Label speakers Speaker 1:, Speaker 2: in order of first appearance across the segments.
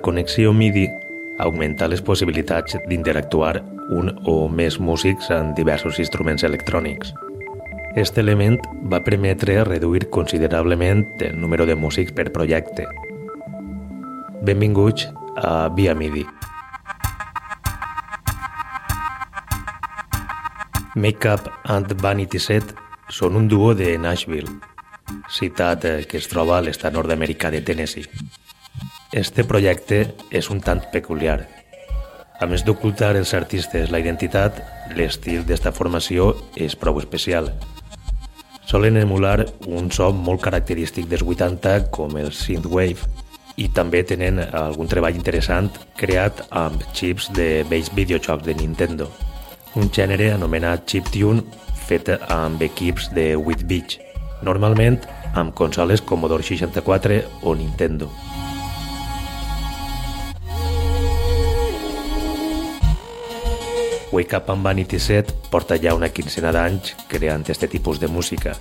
Speaker 1: Connexió MIDI augmenta les possibilitats d'interactuar un o més músics en diversos instruments electrònics. Aquest element va permetre reduir considerablement el número de músics per projecte. Benvinguts a Via MIDI. Makeup and Vanity Set són un duo de Nashville, ciutat que es troba a l'estat nord-americà de Tennessee. Este projecte és un tant peculiar. A més d'ocultar els artistes la identitat, l'estil d'esta formació és prou especial. Solen emular un so molt característic dels 80 com el synthwave i també tenen algun treball interessant creat amb chips de vells videojocs de Nintendo, un gènere anomenat chiptune fet amb equips de 8 bits, normalment amb consoles Commodore 64 o Nintendo. Wake Up and Vanity Set porta ja una quincena d'anys creant aquest tipus de música.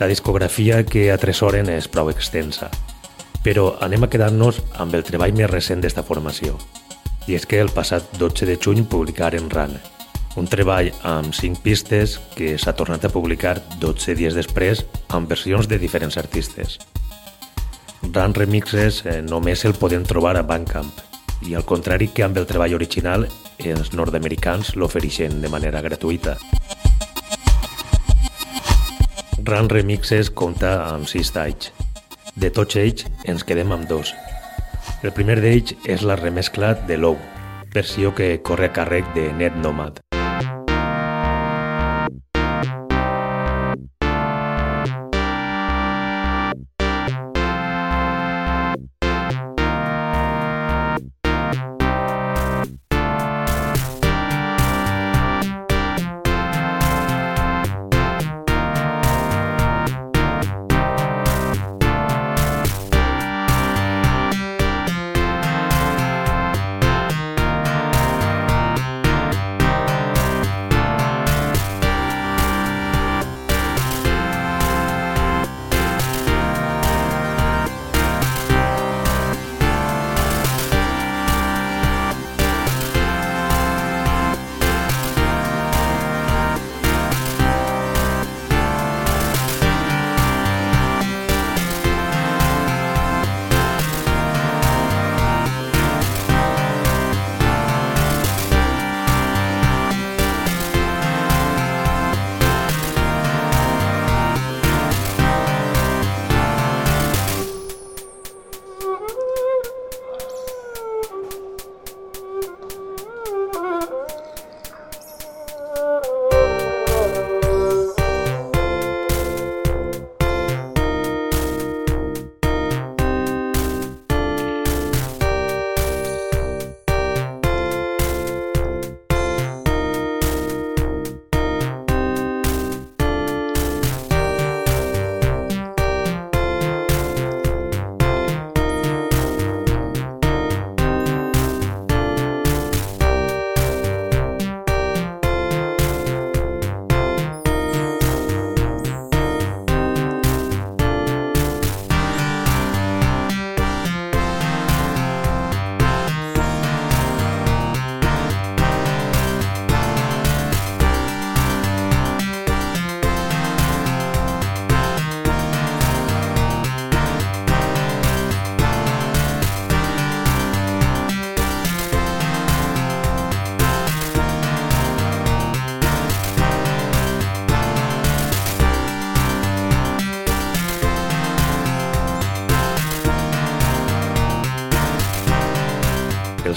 Speaker 1: La discografia que atresoren és prou extensa, però anem a quedar-nos amb el treball més recent d'esta formació. I és que el passat 12 de juny publicaren RAN, un treball amb 5 pistes que s'ha tornat a publicar 12 dies després amb versions de diferents artistes. RAN Remixes eh, només el podem trobar a Bandcamp i al contrari que amb el treball original, els nord-americans l'ofereixen de manera gratuïta. Run Remixes compta amb 6 talls. De tots ells ens quedem amb dos. El primer d'ells és la remescla de Low, versió que corre a càrrec de Net Nomad.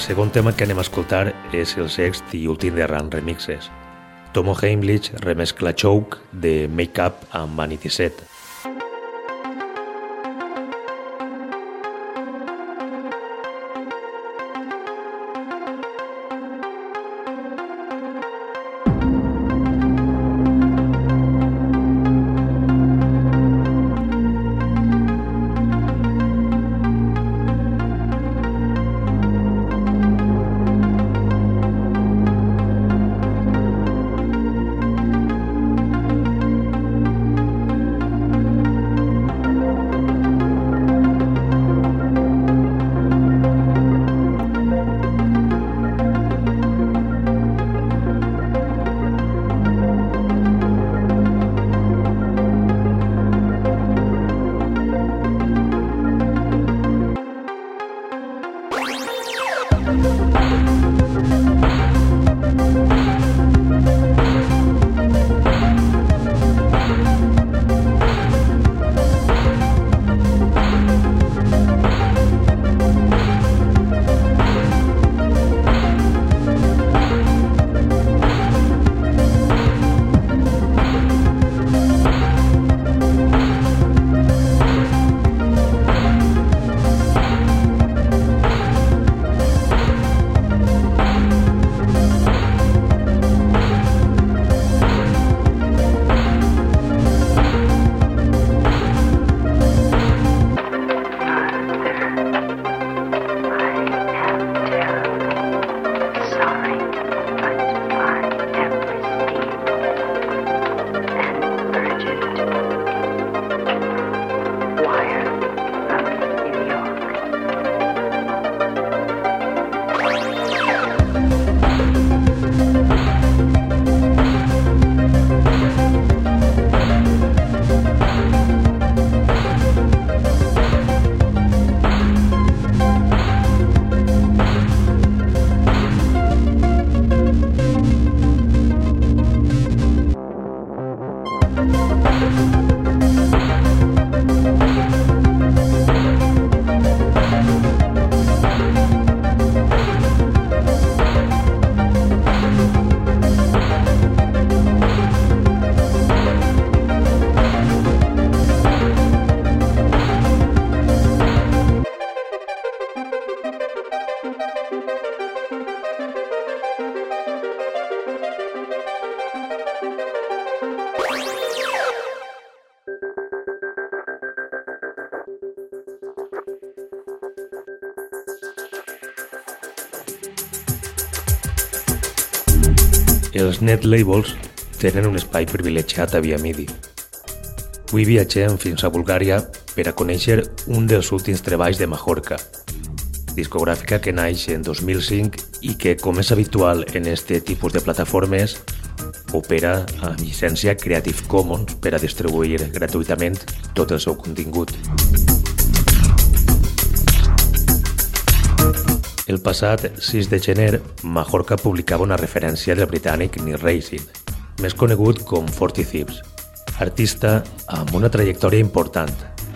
Speaker 1: Segon tema que anem a escoltar és el sext i últim de Run Remixes. Tomo Heimlich remescla Choke de Make Up amb Vanity Set. Net labels tenen un espai privilegiat a via MIDI. Avui viatgem fins a Bulgària per a conèixer un dels últims treballs de Majorca, discogràfica que naix en 2005 i que, com és habitual en este tipus de plataformes, opera amb llicència Creative Commons per a distribuir gratuïtament tot el seu contingut. El passat 6 de gener, Majorca publicava una referència del britànic Neil Racing, més conegut com Forty Thieves, artista amb una trajectòria important,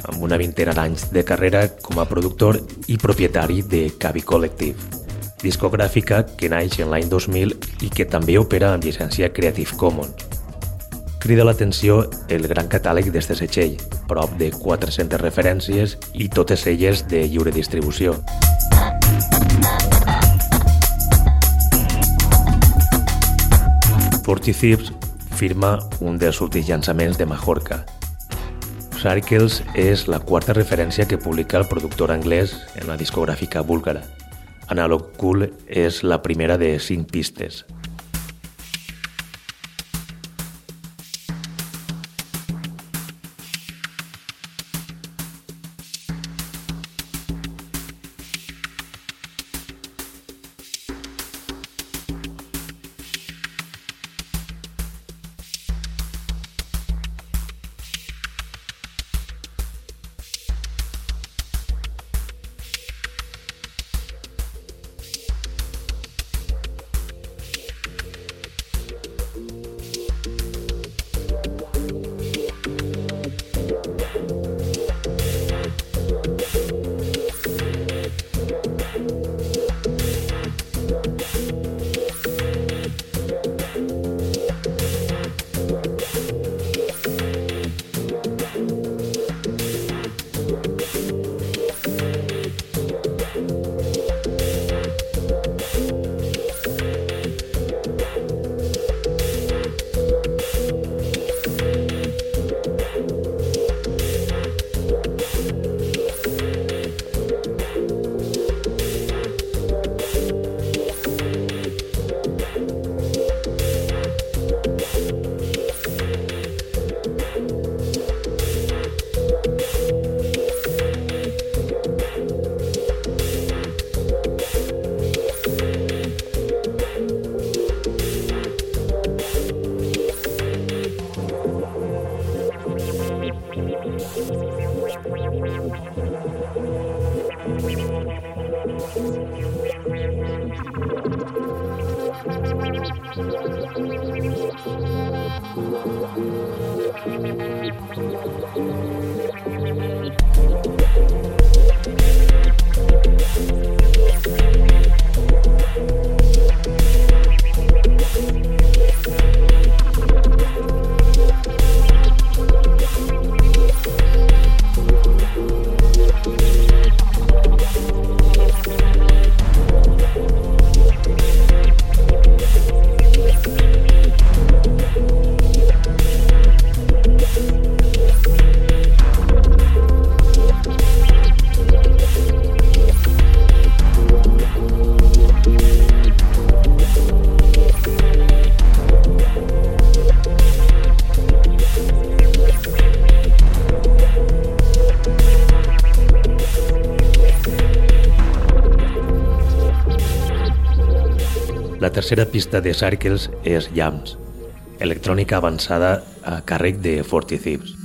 Speaker 1: amb una vintena d'anys de carrera com a productor i propietari de Cavi Collective, discogràfica que naix en l'any 2000 i que també opera amb llicència Creative Commons. Crida l'atenció el gran catàleg d'este setxell, prop de 400 referències i totes elles de lliure distribució. Forty Thieves firma un dels últims llançaments de Majorca. Circles és la quarta referència que publica el productor anglès en la discogràfica búlgara. Analog Cool és la primera de cinc pistes, tercera pista de Circles és Jams, electrònica avançada a càrrec de Forty Thieves.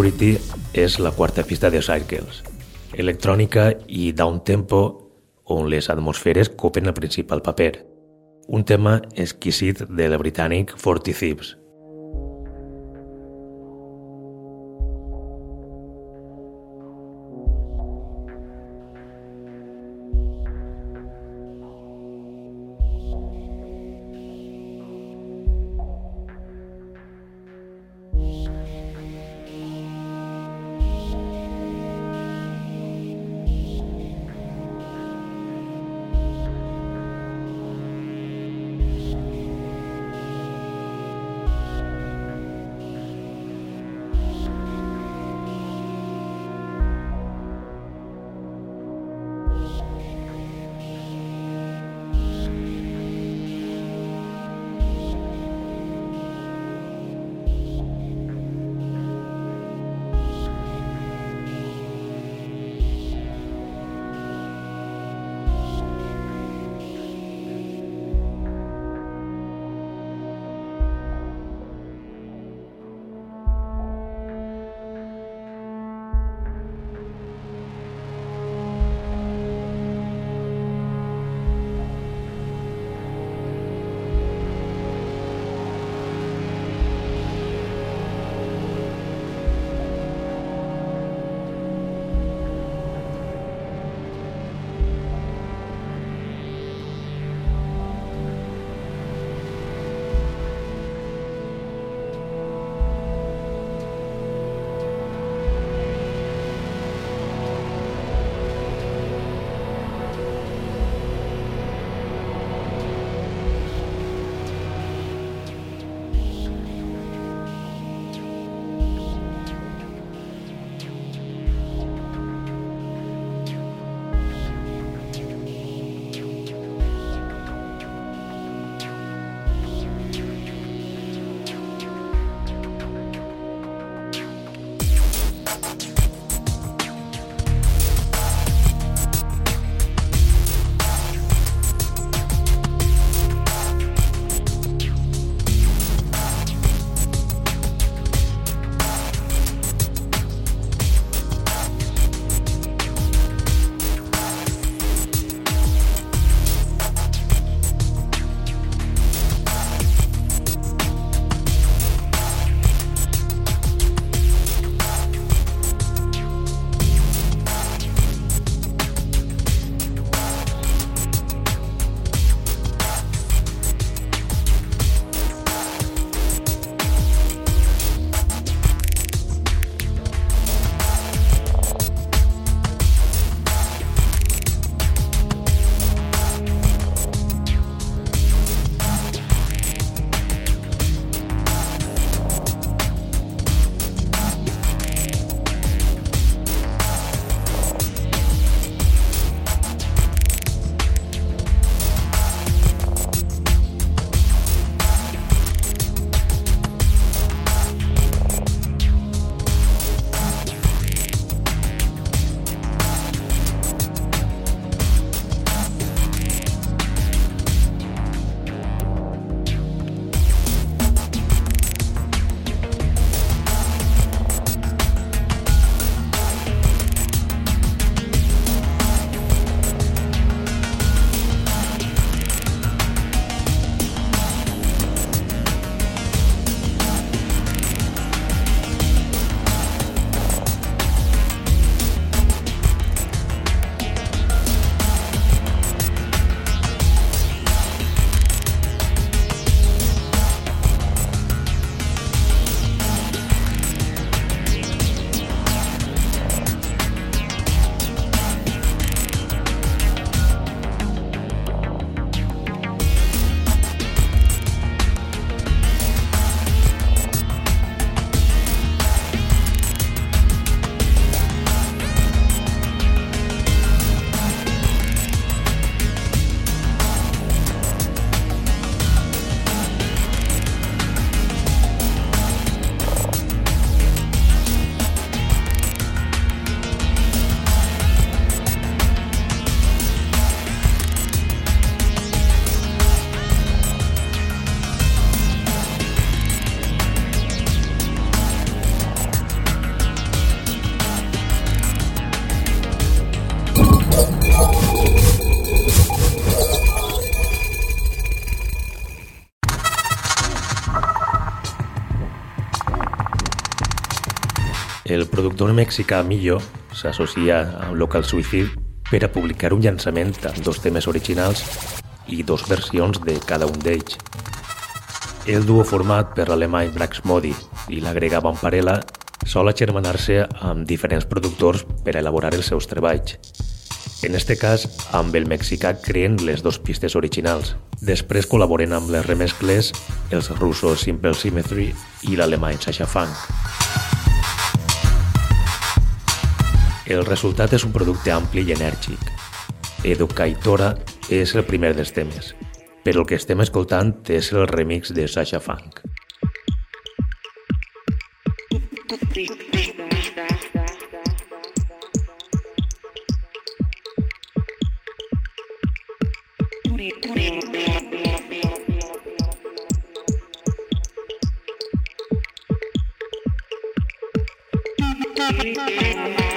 Speaker 1: Obscurity és la quarta pista de Circles, electrònica i down tempo on les atmosferes copen el principal paper. Un tema exquisit del britànic Forty Thieves. Mexicà Millo s'associa amb Local Suicide per a publicar un llançament amb dos temes originals i dos versions de cada un d'ells. El duo format per l'alemany Brax Modi i la grega Vamparella sol agermanar-se amb diferents productors per elaborar els seus treballs. En este cas, amb el mexicà creen les dues pistes originals. Després col·laboren amb les remescles els russos Simple Symmetry i l'alemany Sasha Funk. El resultat és un producte ampli i enèrgic. Educaitora és el primer dels temes, però el que estem escoltant és el remix de Sasha Funk.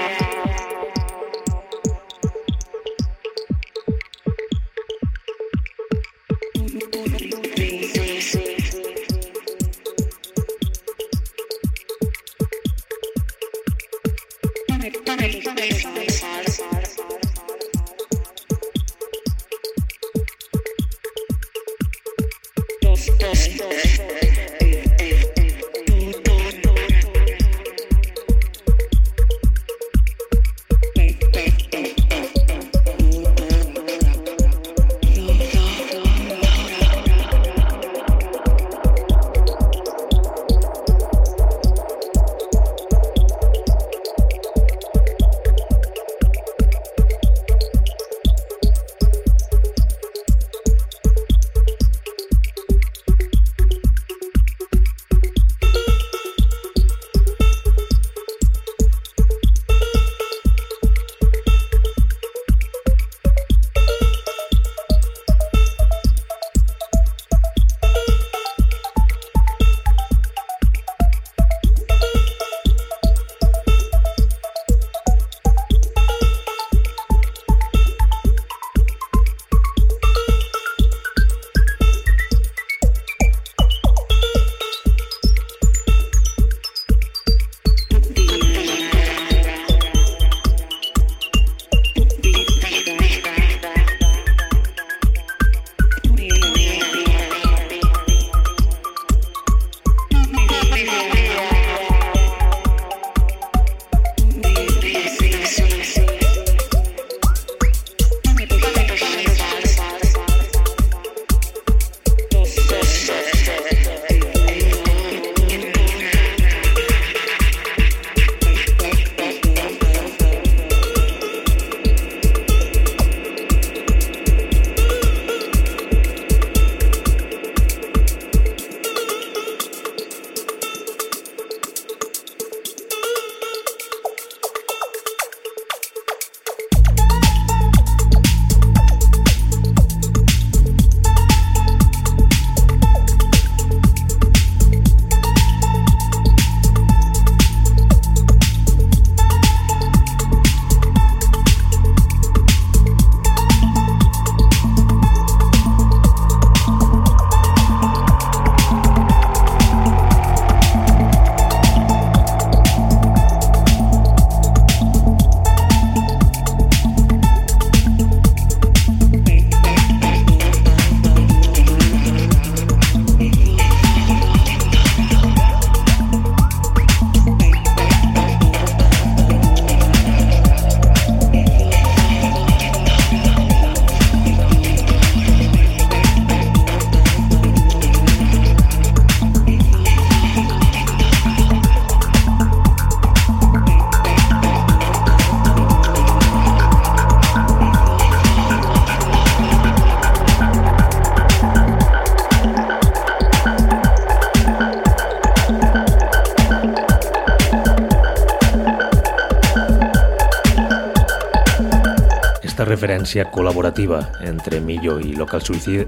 Speaker 1: referència col·laborativa entre Millo i Local Suicide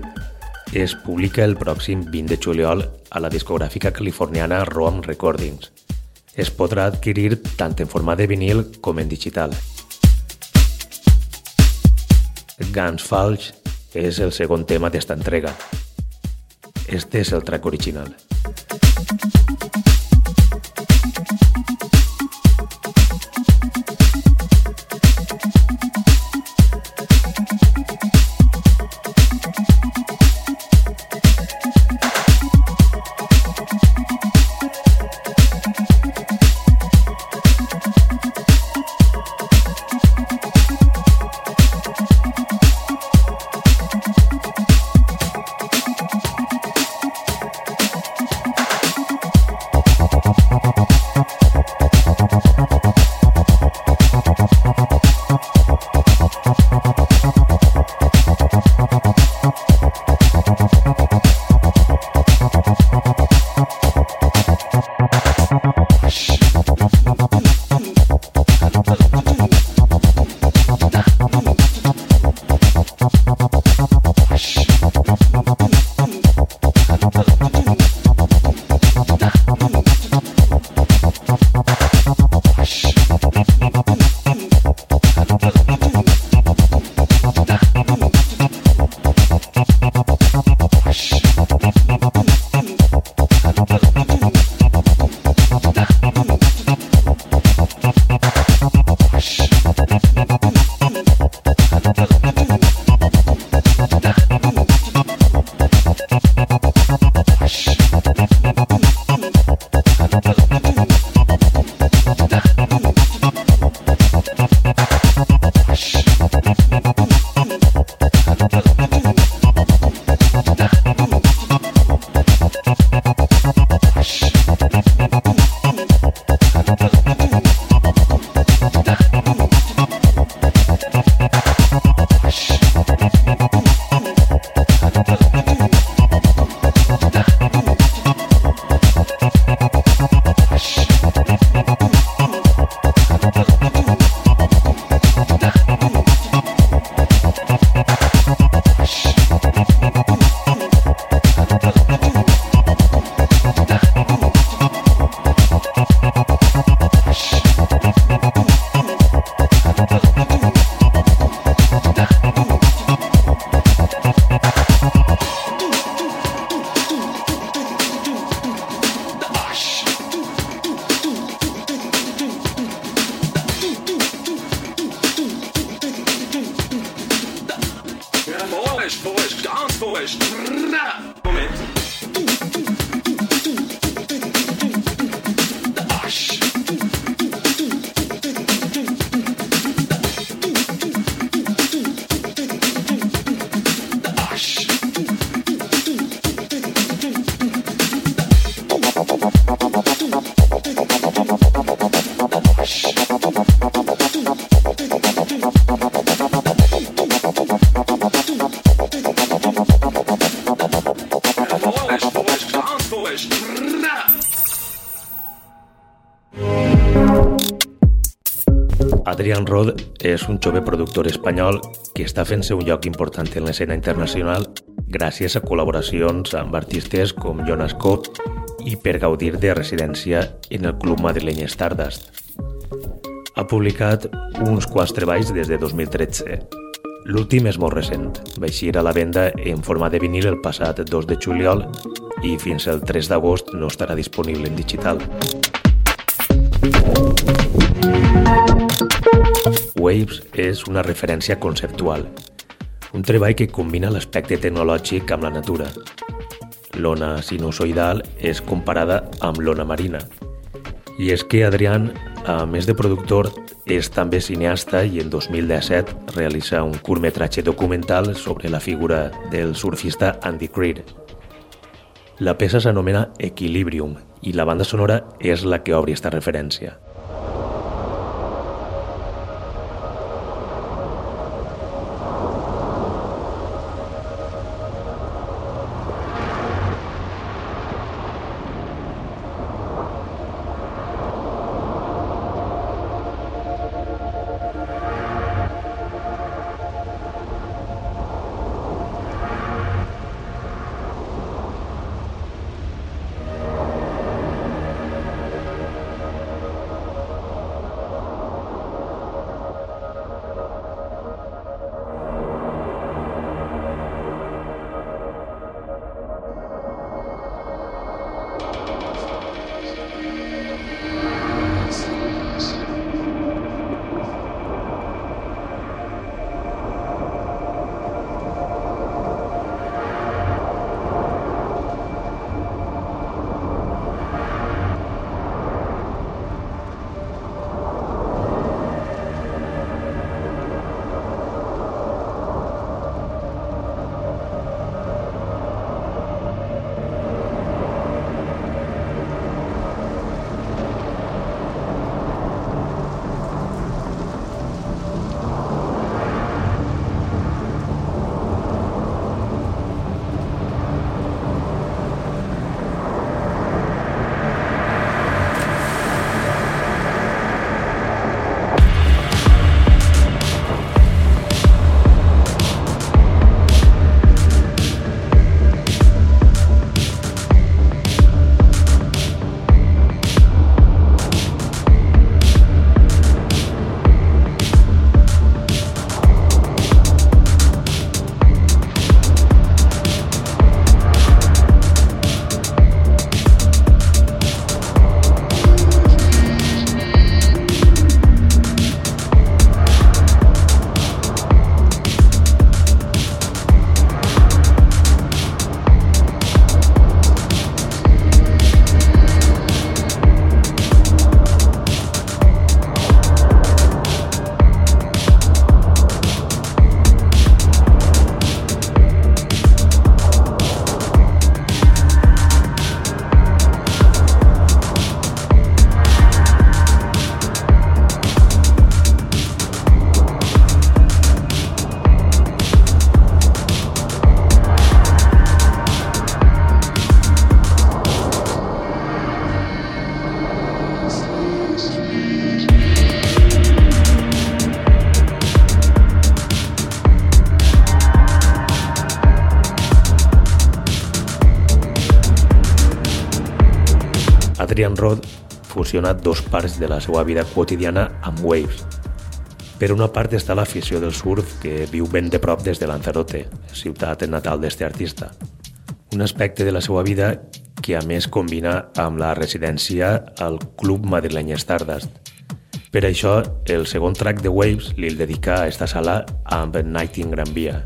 Speaker 1: es publica el pròxim 20 de juliol a la discogràfica californiana Roam Recordings. Es podrà adquirir tant en format de vinil com en digital. Guns Falch és el segon tema d'esta entrega. Este és el track original. Adrian Rod és un jove productor espanyol que està fent-se un lloc important en l'escena internacional gràcies a col·laboracions amb artistes com Jonas Cobb i per gaudir de residència en el club madrileny Stardust. Ha publicat uns quants treballs des de 2013. L'últim és molt recent, va a la venda en forma de vinil el passat 2 de juliol i fins el 3 d'agost no estarà disponible en digital. Waves és una referència conceptual, un treball que combina l'aspecte tecnològic amb la natura. L'ona sinusoidal és comparada amb l'ona marina. I és que Adrián, a més de productor, és també cineasta i en 2017 realitza un curtmetratge documental sobre la figura del surfista Andy Creed. La peça s'anomena Equilibrium i la banda sonora és la que obri esta referència. Adrian Rod fusiona dos parts de la seva vida quotidiana amb Waves. Per una part està l'afició del surf que viu ben de prop des de Lanzarote, ciutat natal d'este artista. Un aspecte de la seva vida que a més combina amb la residència al club madrileny Stardust. Per això, el segon track de Waves li dedica a esta sala amb Night in Gran Via,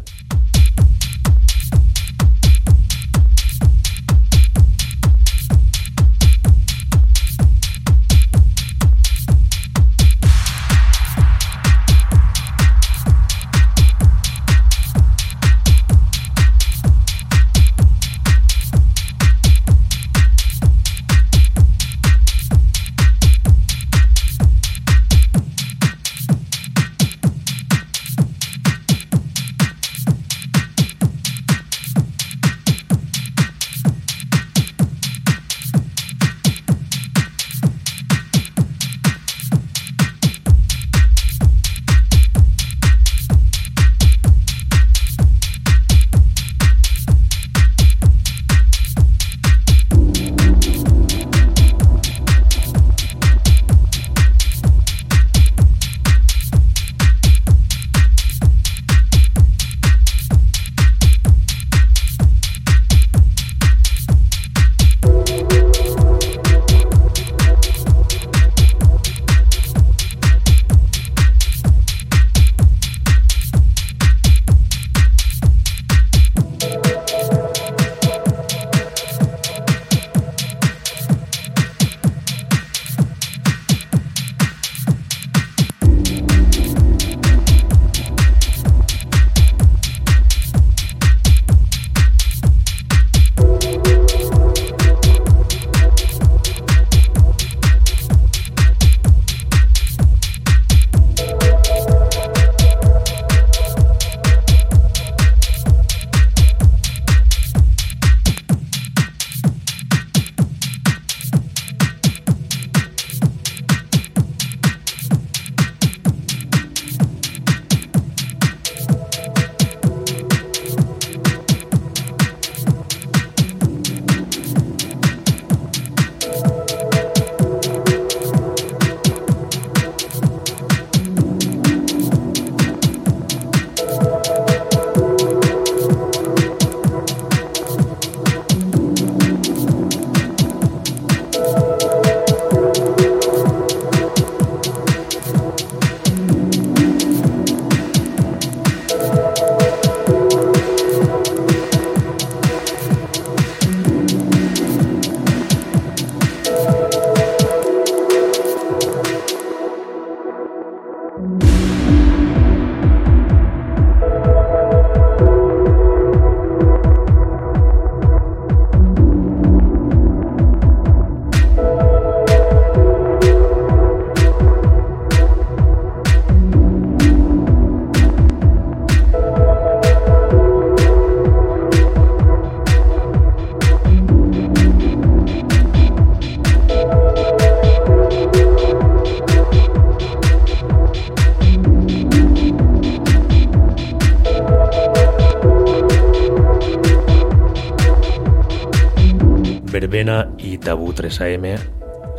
Speaker 1: Tabú 3AM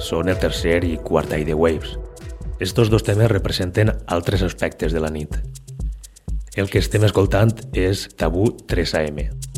Speaker 1: són el tercer i quart eye de Waves. Estos dos temes representen altres aspectes de la nit. El que estem escoltant és Tabú 3AM. quint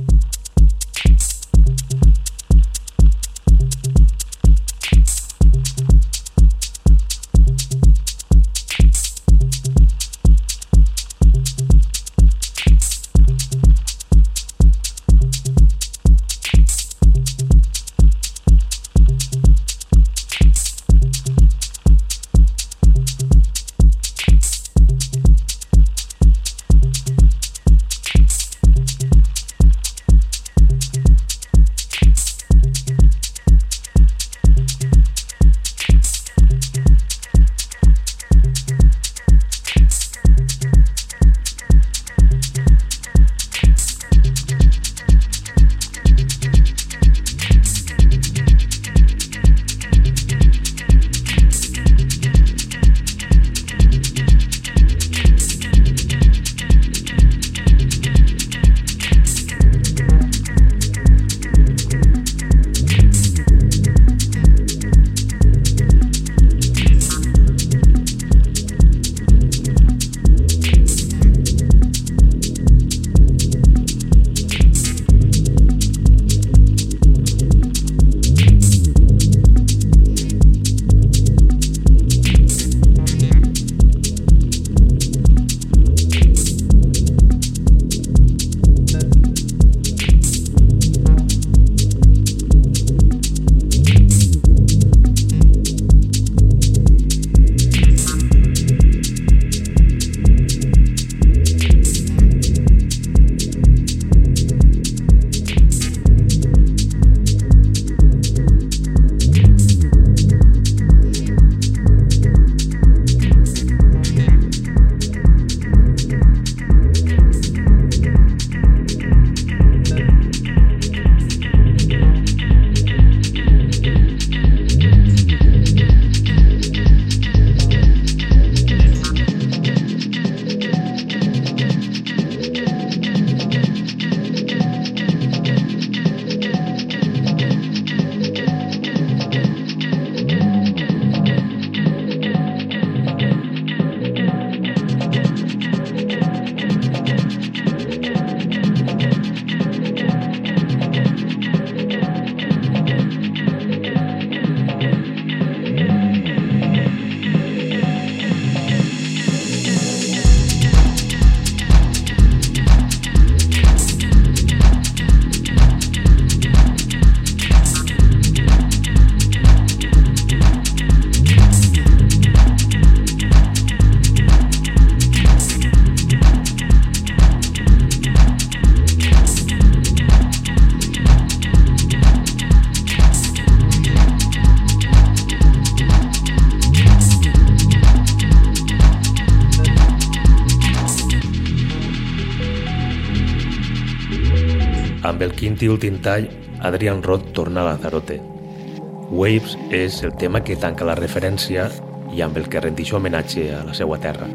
Speaker 1: i últim tall, Adrian Roth torna a Lanzarote. Waves és el tema que tanca la referència i amb el que rendixo homenatge a la seva terra.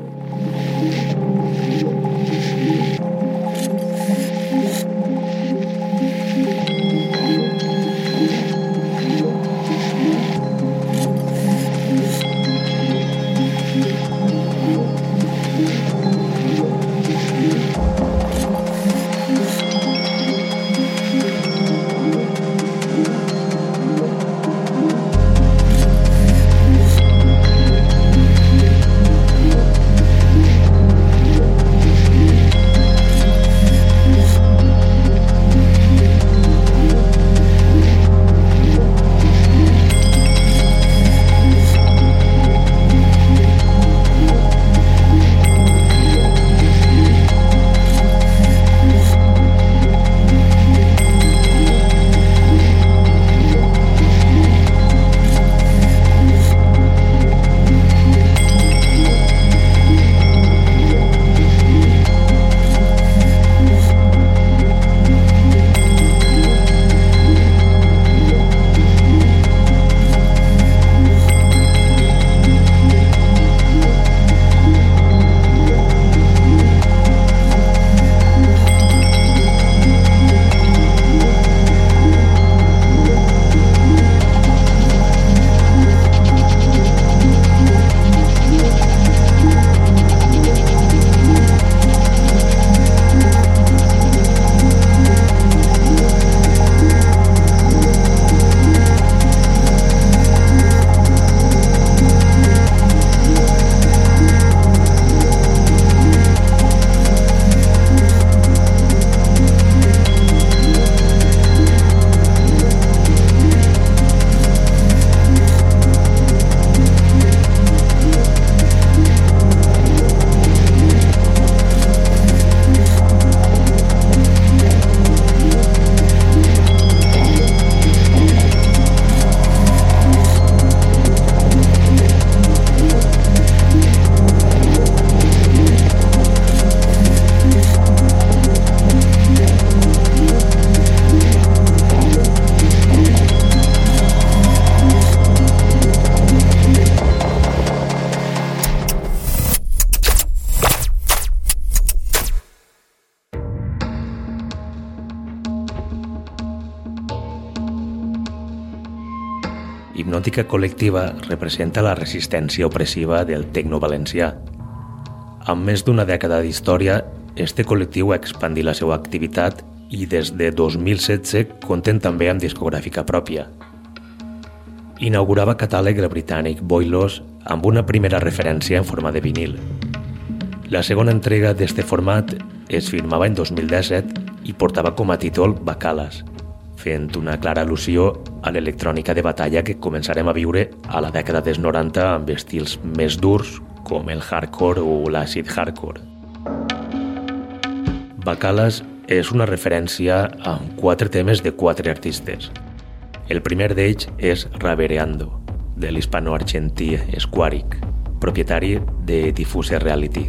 Speaker 1: Hipnòtica col·lectiva representa la resistència opressiva del tecno valencià. Amb més d'una dècada d'història, este col·lectiu ha expandit la seva activitat i des de 2016 compten també amb discogràfica pròpia. Inaugurava catàleg el britànic Boilos amb una primera referència en forma de vinil. La segona entrega d'este format es firmava en 2017 i portava com a títol Bacalas, fent una clara al·lusió a l'electrònica de batalla que començarem a viure a la dècada dels 90 amb estils més durs com el hardcore o l'acid hardcore. Bacalas és una referència amb quatre temes de quatre artistes. El primer d'ells és Ravereando, de l'hispano-argentí Squaric, propietari de Diffuse Reality.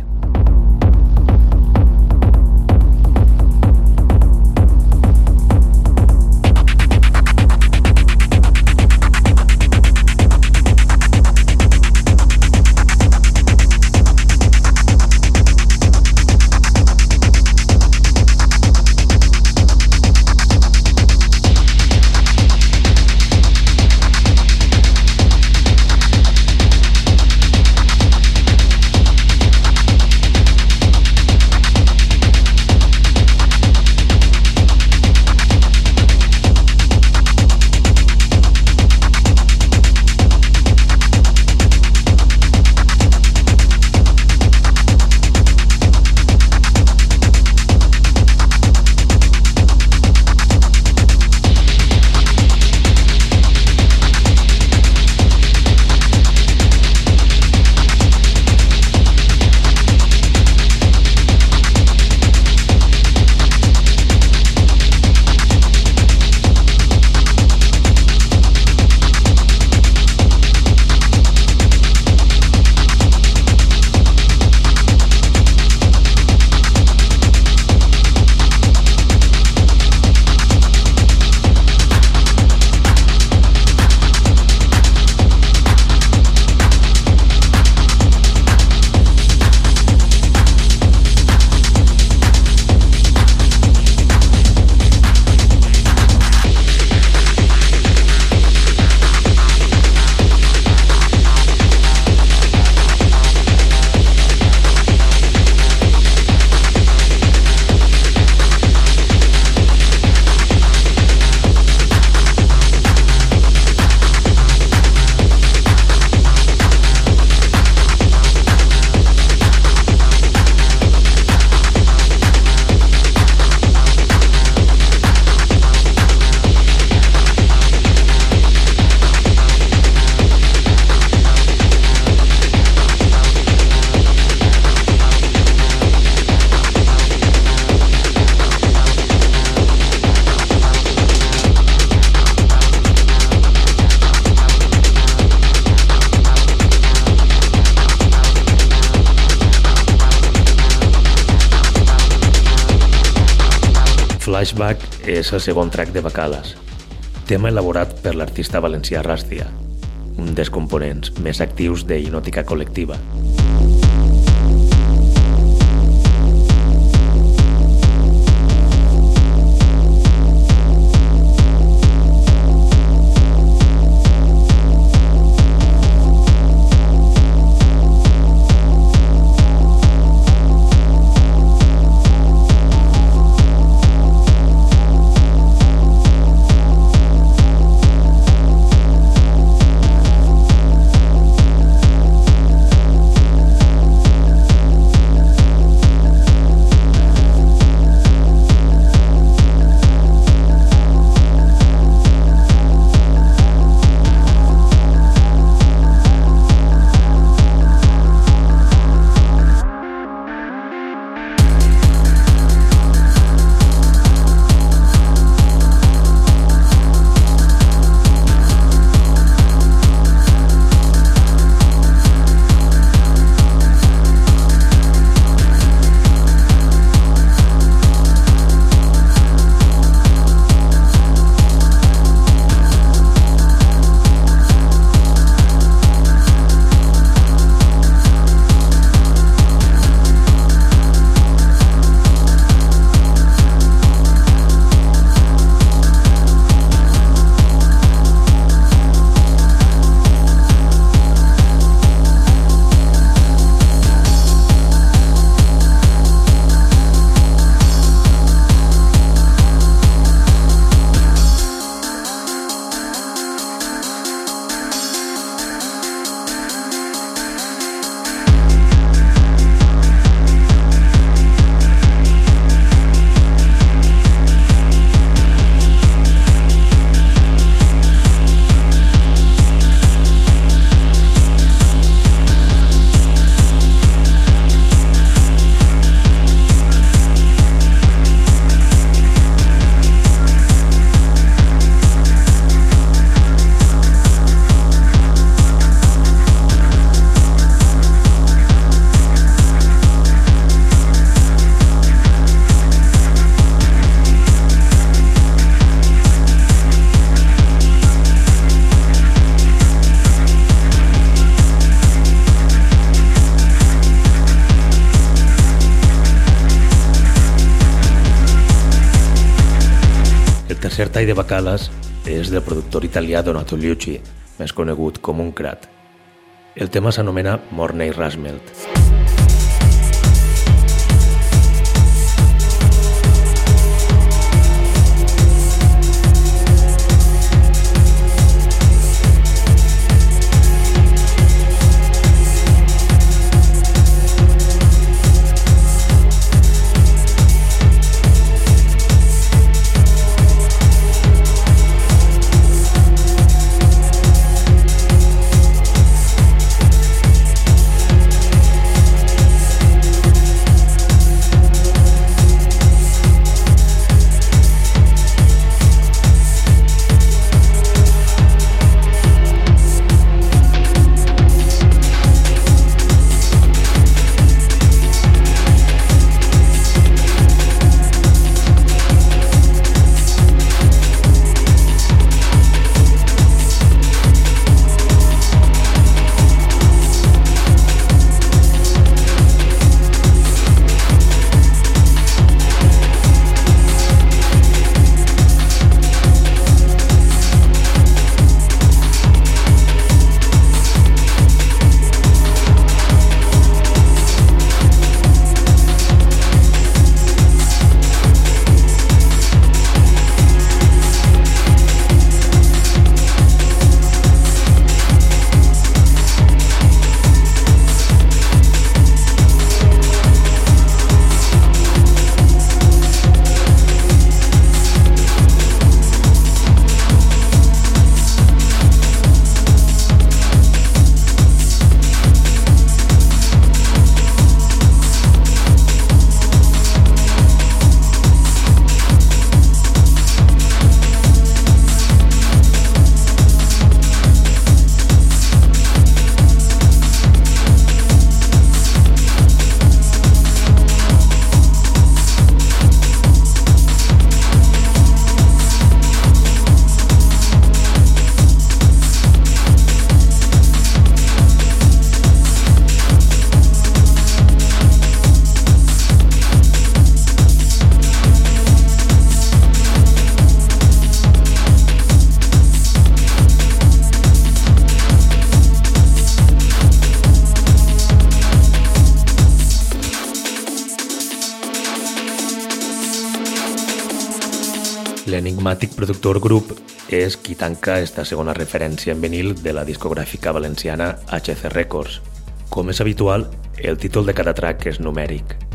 Speaker 1: Flashback és el segon track de Bacalas, tema elaborat per l'artista valencià Ràstia, un dels components més actius de Inòtica Col·lectiva. Bacalas és del productor italià Donato Liucci, més conegut com un crat. El tema s'anomena Mornay Rasmelt. L'enigmàtic productor grup és qui tanca esta segona referència en vinil de la discogràfica valenciana HC Records. Com és habitual, el títol de cada track és numèric.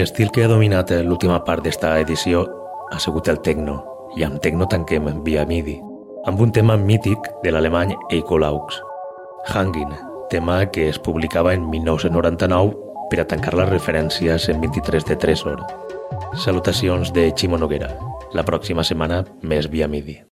Speaker 1: L'estil que ha dominat l'última part d'esta edició ha sigut el techno, i amb techno tanquem via MIDI, amb un tema mític de l'alemany Eiko Laux, Hanging, tema que es publicava en 1999 per a tancar les referències en 23 de Tresor. Salutacions de Ximo Noguera. La pròxima setmana més via MIDI.